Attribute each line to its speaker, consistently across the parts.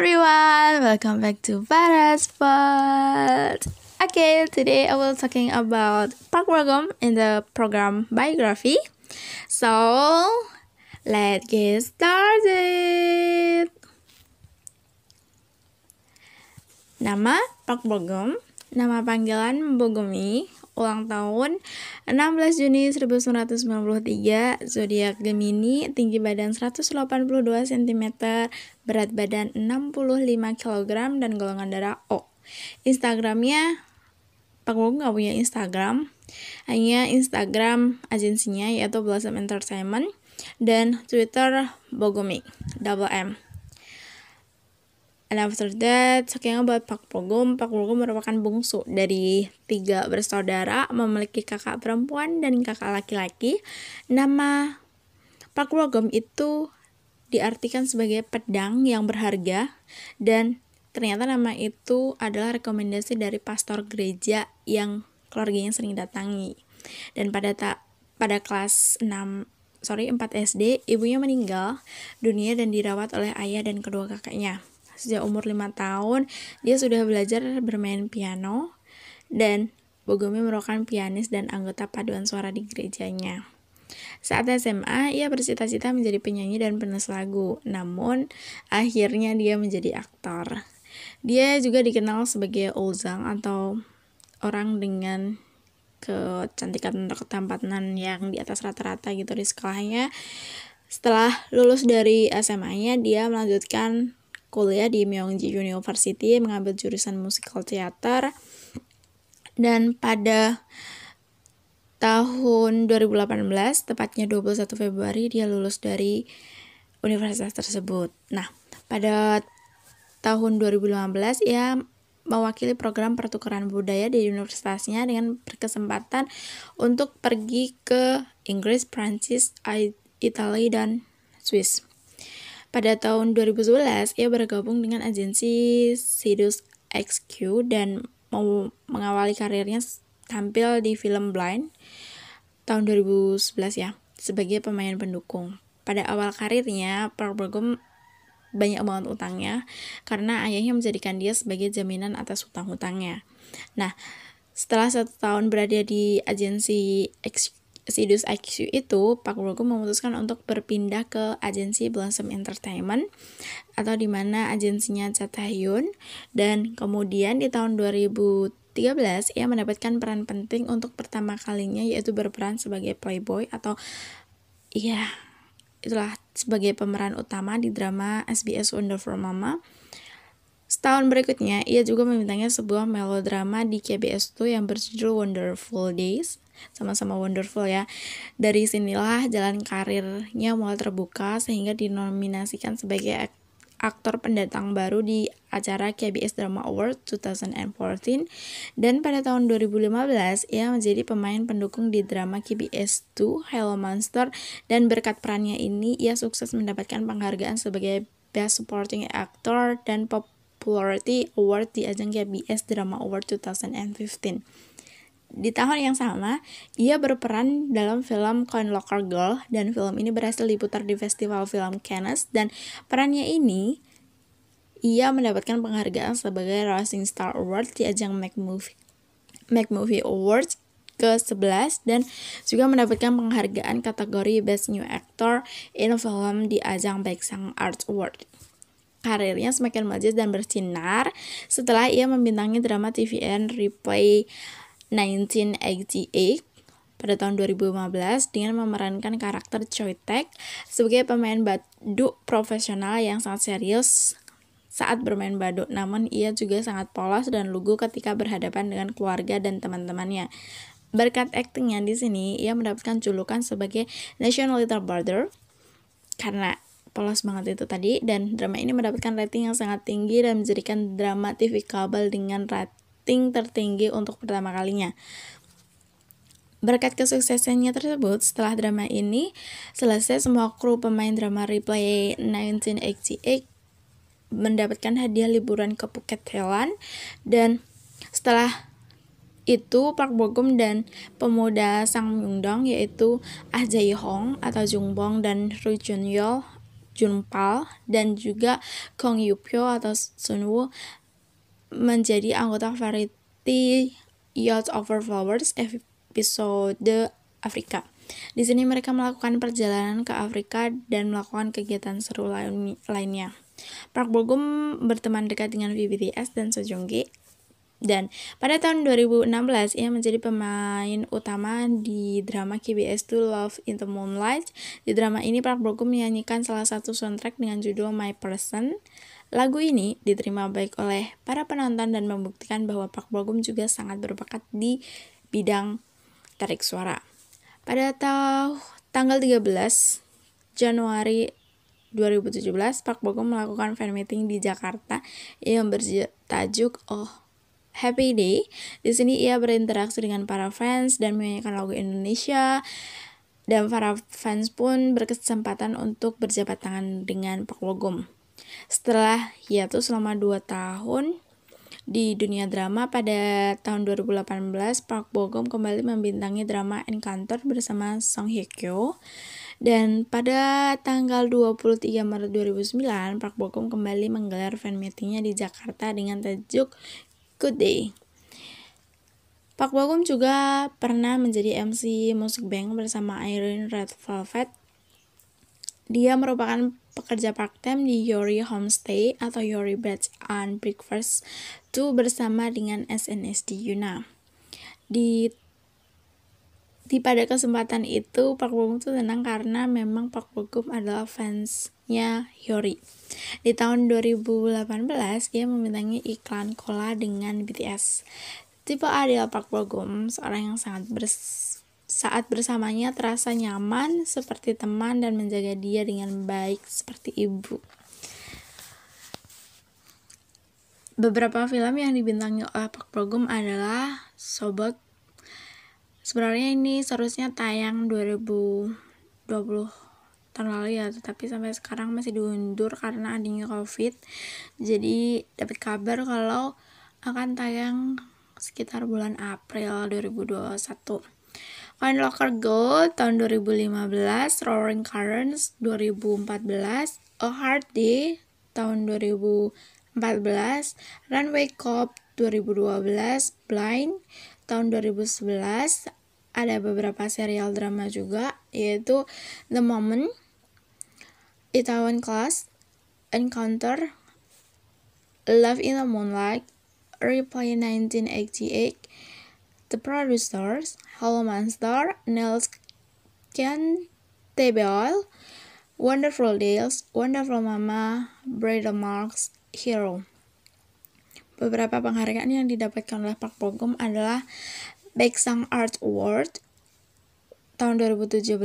Speaker 1: everyone, welcome back to Barat Spot. Okay, today I will talking about Park Bo in the program biography. So, let's get started. Nama Park Bo nama panggilan Bogomi, ulang tahun 16 Juni 1993, zodiak Gemini, tinggi badan 182 cm, berat badan 65 kg dan golongan darah O. Instagramnya Pak Bogo nggak punya Instagram, hanya Instagram agensinya yaitu Blossom Entertainment dan Twitter Bogomi, double M. And after that, talking about Pak Pogum, Pak Pogum merupakan bungsu dari tiga bersaudara, memiliki kakak perempuan dan kakak laki-laki. Nama Pak Pogum itu diartikan sebagai pedang yang berharga dan ternyata nama itu adalah rekomendasi dari pastor gereja yang keluarganya sering datangi. Dan pada tak pada kelas 6 sorry 4 SD, ibunya meninggal dunia dan dirawat oleh ayah dan kedua kakaknya. Sejak umur 5 tahun, dia sudah belajar bermain piano dan Bogomi merupakan pianis dan anggota paduan suara di gerejanya. Saat SMA, ia bercita-cita menjadi penyanyi dan penulis lagu, namun akhirnya dia menjadi aktor. Dia juga dikenal sebagai Ozang atau orang dengan kecantikan atau ketampanan yang di atas rata-rata gitu di sekolahnya. Setelah lulus dari SMA-nya, dia melanjutkan kuliah di Myeongji University mengambil jurusan musical theater dan pada tahun 2018 tepatnya 21 Februari dia lulus dari universitas tersebut. Nah, pada tahun 2015 ia mewakili program pertukaran budaya di universitasnya dengan berkesempatan untuk pergi ke Inggris, Prancis, Italia, dan Swiss. Pada tahun 2011, ia bergabung dengan agensi Sidus XQ dan mau mengawali karirnya tampil di film Blind tahun 2011 ya, sebagai pemain pendukung. Pada awal karirnya, Park Bo banyak banget utangnya karena ayahnya menjadikan dia sebagai jaminan atas hutang-hutangnya. Nah, setelah satu tahun berada di agensi XQ Sidus IQ itu, Pak Brogo memutuskan untuk berpindah ke agensi Blossom Entertainment atau di mana agensinya Cha Tae-hyun dan kemudian di tahun 2013 ia mendapatkan peran penting untuk pertama kalinya yaitu berperan sebagai playboy atau iya itulah sebagai pemeran utama di drama SBS Wonderful Mama. Setahun berikutnya, ia juga membintangi sebuah melodrama di KBS 2 yang berjudul Wonderful Days. Sama-sama wonderful ya. Dari sinilah jalan karirnya mulai terbuka sehingga dinominasikan sebagai aktor pendatang baru di acara KBS Drama Award 2014 dan pada tahun 2015 ia menjadi pemain pendukung di drama KBS 2 Hello Monster dan berkat perannya ini ia sukses mendapatkan penghargaan sebagai Best Supporting Actor dan Popularity Award di ajang KBS Drama Award 2015. Di tahun yang sama, ia berperan dalam film Coin Locker Girl dan film ini berhasil diputar di Festival Film Cannes dan perannya ini ia mendapatkan penghargaan sebagai Rising Star Award di ajang Make Movie, Awards ke-11 dan juga mendapatkan penghargaan kategori Best New Actor in Film di ajang Baeksang Arts Award. Karirnya semakin maju dan bersinar setelah ia membintangi drama TVN Replay 1988 pada tahun 2015 dengan memerankan karakter Choi Taek sebagai pemain baduk profesional yang sangat serius saat bermain baduk, namun ia juga sangat polos dan lugu ketika berhadapan dengan keluarga dan teman-temannya. Berkat aktingnya di sini, ia mendapatkan julukan sebagai National Little Brother karena polos banget itu tadi dan drama ini mendapatkan rating yang sangat tinggi dan menjadikan drama TV kabel dengan rating tertinggi untuk pertama kalinya. Berkat kesuksesannya tersebut, setelah drama ini selesai, semua kru pemain drama Replay 1988 mendapatkan hadiah liburan ke Phuket, Thailand. Dan setelah itu Park Bo Gum dan pemuda Sang Myung Dong yaitu Ah Jae Hong atau Jung Bong dan Ru Jun Yeol Junpal dan juga Kong Yupyo atau Sunwoo menjadi anggota variety Yacht Over Flowers episode Afrika. Di sini mereka melakukan perjalanan ke Afrika dan melakukan kegiatan seru lain, lainnya. Park Bo Gum berteman dekat dengan VBTS dan Sejonggi dan pada tahun 2016 ia menjadi pemain utama di drama KBS 2 Love in the Moonlight. Di drama ini Park Bo Gum menyanyikan salah satu soundtrack dengan judul My Person. Lagu ini diterima baik oleh para penonton dan membuktikan bahwa Park Bo Gum juga sangat berbakat di bidang tarik suara. Pada tahun tanggal 13 Januari 2017, Park Bo Gum melakukan fan meeting di Jakarta yang bertajuk Oh Happy Day. Di sini ia berinteraksi dengan para fans dan menyanyikan lagu Indonesia. Dan para fans pun berkesempatan untuk berjabat tangan dengan Pak Logom. Setelah hiatus selama 2 tahun di dunia drama pada tahun 2018, Park Bogum kembali membintangi drama Encounter bersama Song Hye Kyo. Dan pada tanggal 23 Maret 2009, Park Bogum kembali menggelar fan meetingnya di Jakarta dengan tajuk Good Day. Pak Bogum juga pernah menjadi MC Music Bank bersama Irene Red Velvet. Dia merupakan pekerja part-time di Yori Homestay atau Yori Bed and Breakfast 2 bersama dengan SNSD Yuna. Di di pada kesempatan itu Pak Bogum tuh tenang karena memang Pak Bogum adalah fansnya Yori. Di tahun 2018, ia membintangi iklan cola dengan BTS. Tipe Adele Park Bogum, seorang yang sangat bers saat bersamanya terasa nyaman seperti teman dan menjaga dia dengan baik seperti ibu. Beberapa film yang dibintangi oleh Park Bogum adalah Sobek. Sebenarnya ini seharusnya tayang 2020 tahun lalu ya tetapi sampai sekarang masih diundur karena adanya covid. Jadi dapat kabar kalau akan tayang sekitar bulan April 2021 Kind Locker Go tahun 2015 Roaring Currents 2014 A Hard Day tahun 2014 Runway Cop 2012 Blind tahun 2011 ada beberapa serial drama juga yaitu The Moment, Itaewon Class, Encounter, Love in the Moonlight, Replay 1988, The Producers, Hello Monster, Nels Can Oil, Wonderful Deals, Wonderful Mama, Bridal Marks, Hero. Beberapa penghargaan yang didapatkan oleh Park Bo Gum adalah Baeksang Art Award tahun 2017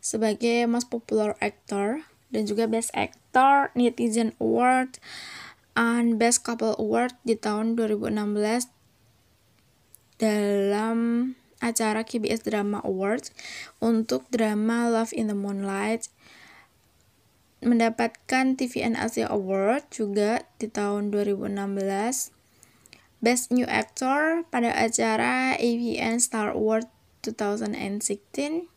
Speaker 1: sebagai Most Popular Actor dan juga Best Actor Netizen Award and Best Couple Award di tahun 2016 dalam acara KBS Drama Awards untuk drama Love in the Moonlight. Mendapatkan TVN Asia Award juga di tahun 2016 Best New Actor pada acara AVN Star Award 2016.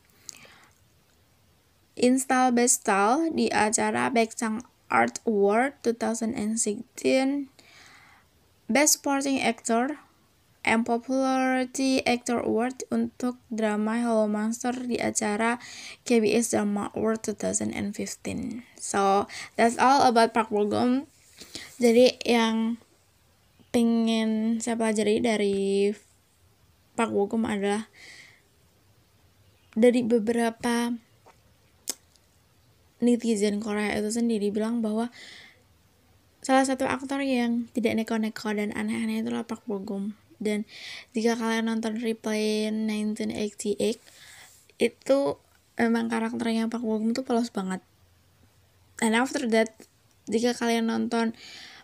Speaker 1: Install Best Style di acara Baeksang Art Award 2016. Best Supporting Actor and Popularity Actor Award untuk drama Hello Monster di acara KBS Drama Award 2015. So, that's all about Park Bo Gum. Jadi yang pengen saya pelajari dari Park Bo Gum adalah dari beberapa netizen Korea itu sendiri bilang bahwa salah satu aktor yang tidak neko-neko dan aneh-aneh itulah Park Bo Gum dan jika kalian nonton replay 1988 itu memang karakternya Park Bo Gum tuh polos banget. And after that jika kalian nonton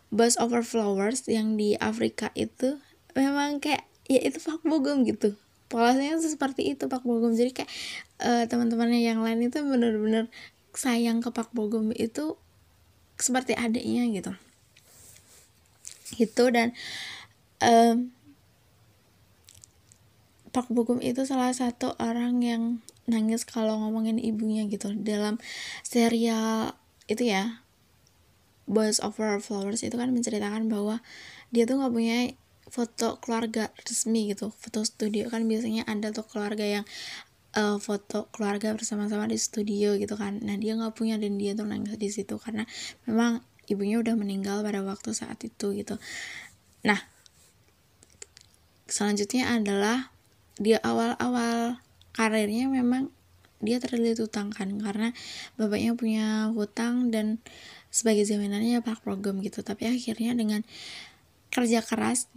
Speaker 1: Buzz Over Flowers yang di Afrika itu memang kayak ya itu Pak Bogum gitu. Polosnya seperti itu Pak Bogum. Jadi kayak uh, teman-temannya yang lain itu bener-bener sayang ke Pak Bogum itu seperti adiknya gitu. Itu dan um, Park Bo Gum itu salah satu orang yang nangis kalau ngomongin ibunya gitu. Dalam serial itu ya Boys Over Flowers itu kan menceritakan bahwa dia tuh nggak punya foto keluarga resmi gitu foto studio. Kan biasanya ada tuh keluarga yang uh, foto keluarga bersama-sama di studio gitu kan. Nah dia nggak punya dan dia tuh nangis di situ karena memang ibunya udah meninggal pada waktu saat itu gitu. Nah selanjutnya adalah dia awal-awal karirnya memang dia terlilit utang kan karena bapaknya punya hutang dan sebagai jaminannya Park program gitu. Tapi akhirnya dengan kerja keras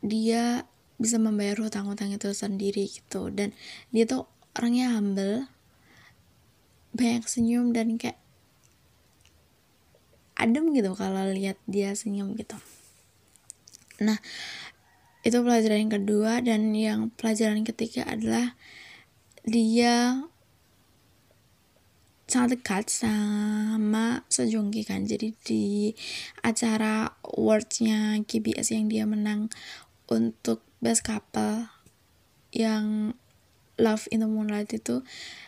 Speaker 1: dia bisa membayar hutang-hutang itu sendiri gitu. Dan dia tuh orangnya humble banyak senyum dan kayak adem gitu kalau lihat dia senyum gitu. Nah itu pelajaran yang kedua dan yang pelajaran ketiga adalah dia sangat dekat sama Sejongki kan. Jadi di acara awardsnya KBS yang dia menang untuk best couple yang Love in the Moonlight itu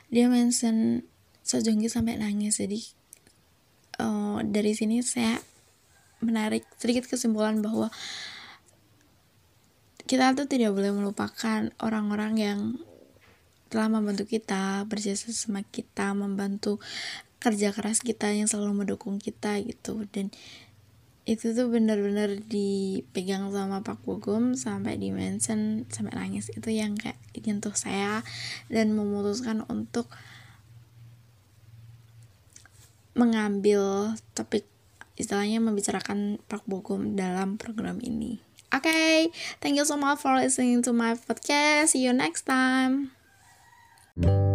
Speaker 1: dia mention Sejongki sampai nangis. Jadi uh, dari sini saya menarik sedikit kesimpulan bahwa kita tuh tidak boleh melupakan orang-orang yang telah membantu kita berjasa sama kita membantu kerja keras kita yang selalu mendukung kita gitu dan itu tuh benar-benar dipegang sama Pak Bogum sampai di mention sampai nangis itu yang kayak nyentuh saya dan memutuskan untuk mengambil topik istilahnya membicarakan Pak Bogum dalam program ini. Oke, okay, thank you so much for listening to my podcast. See you next time. Thank you.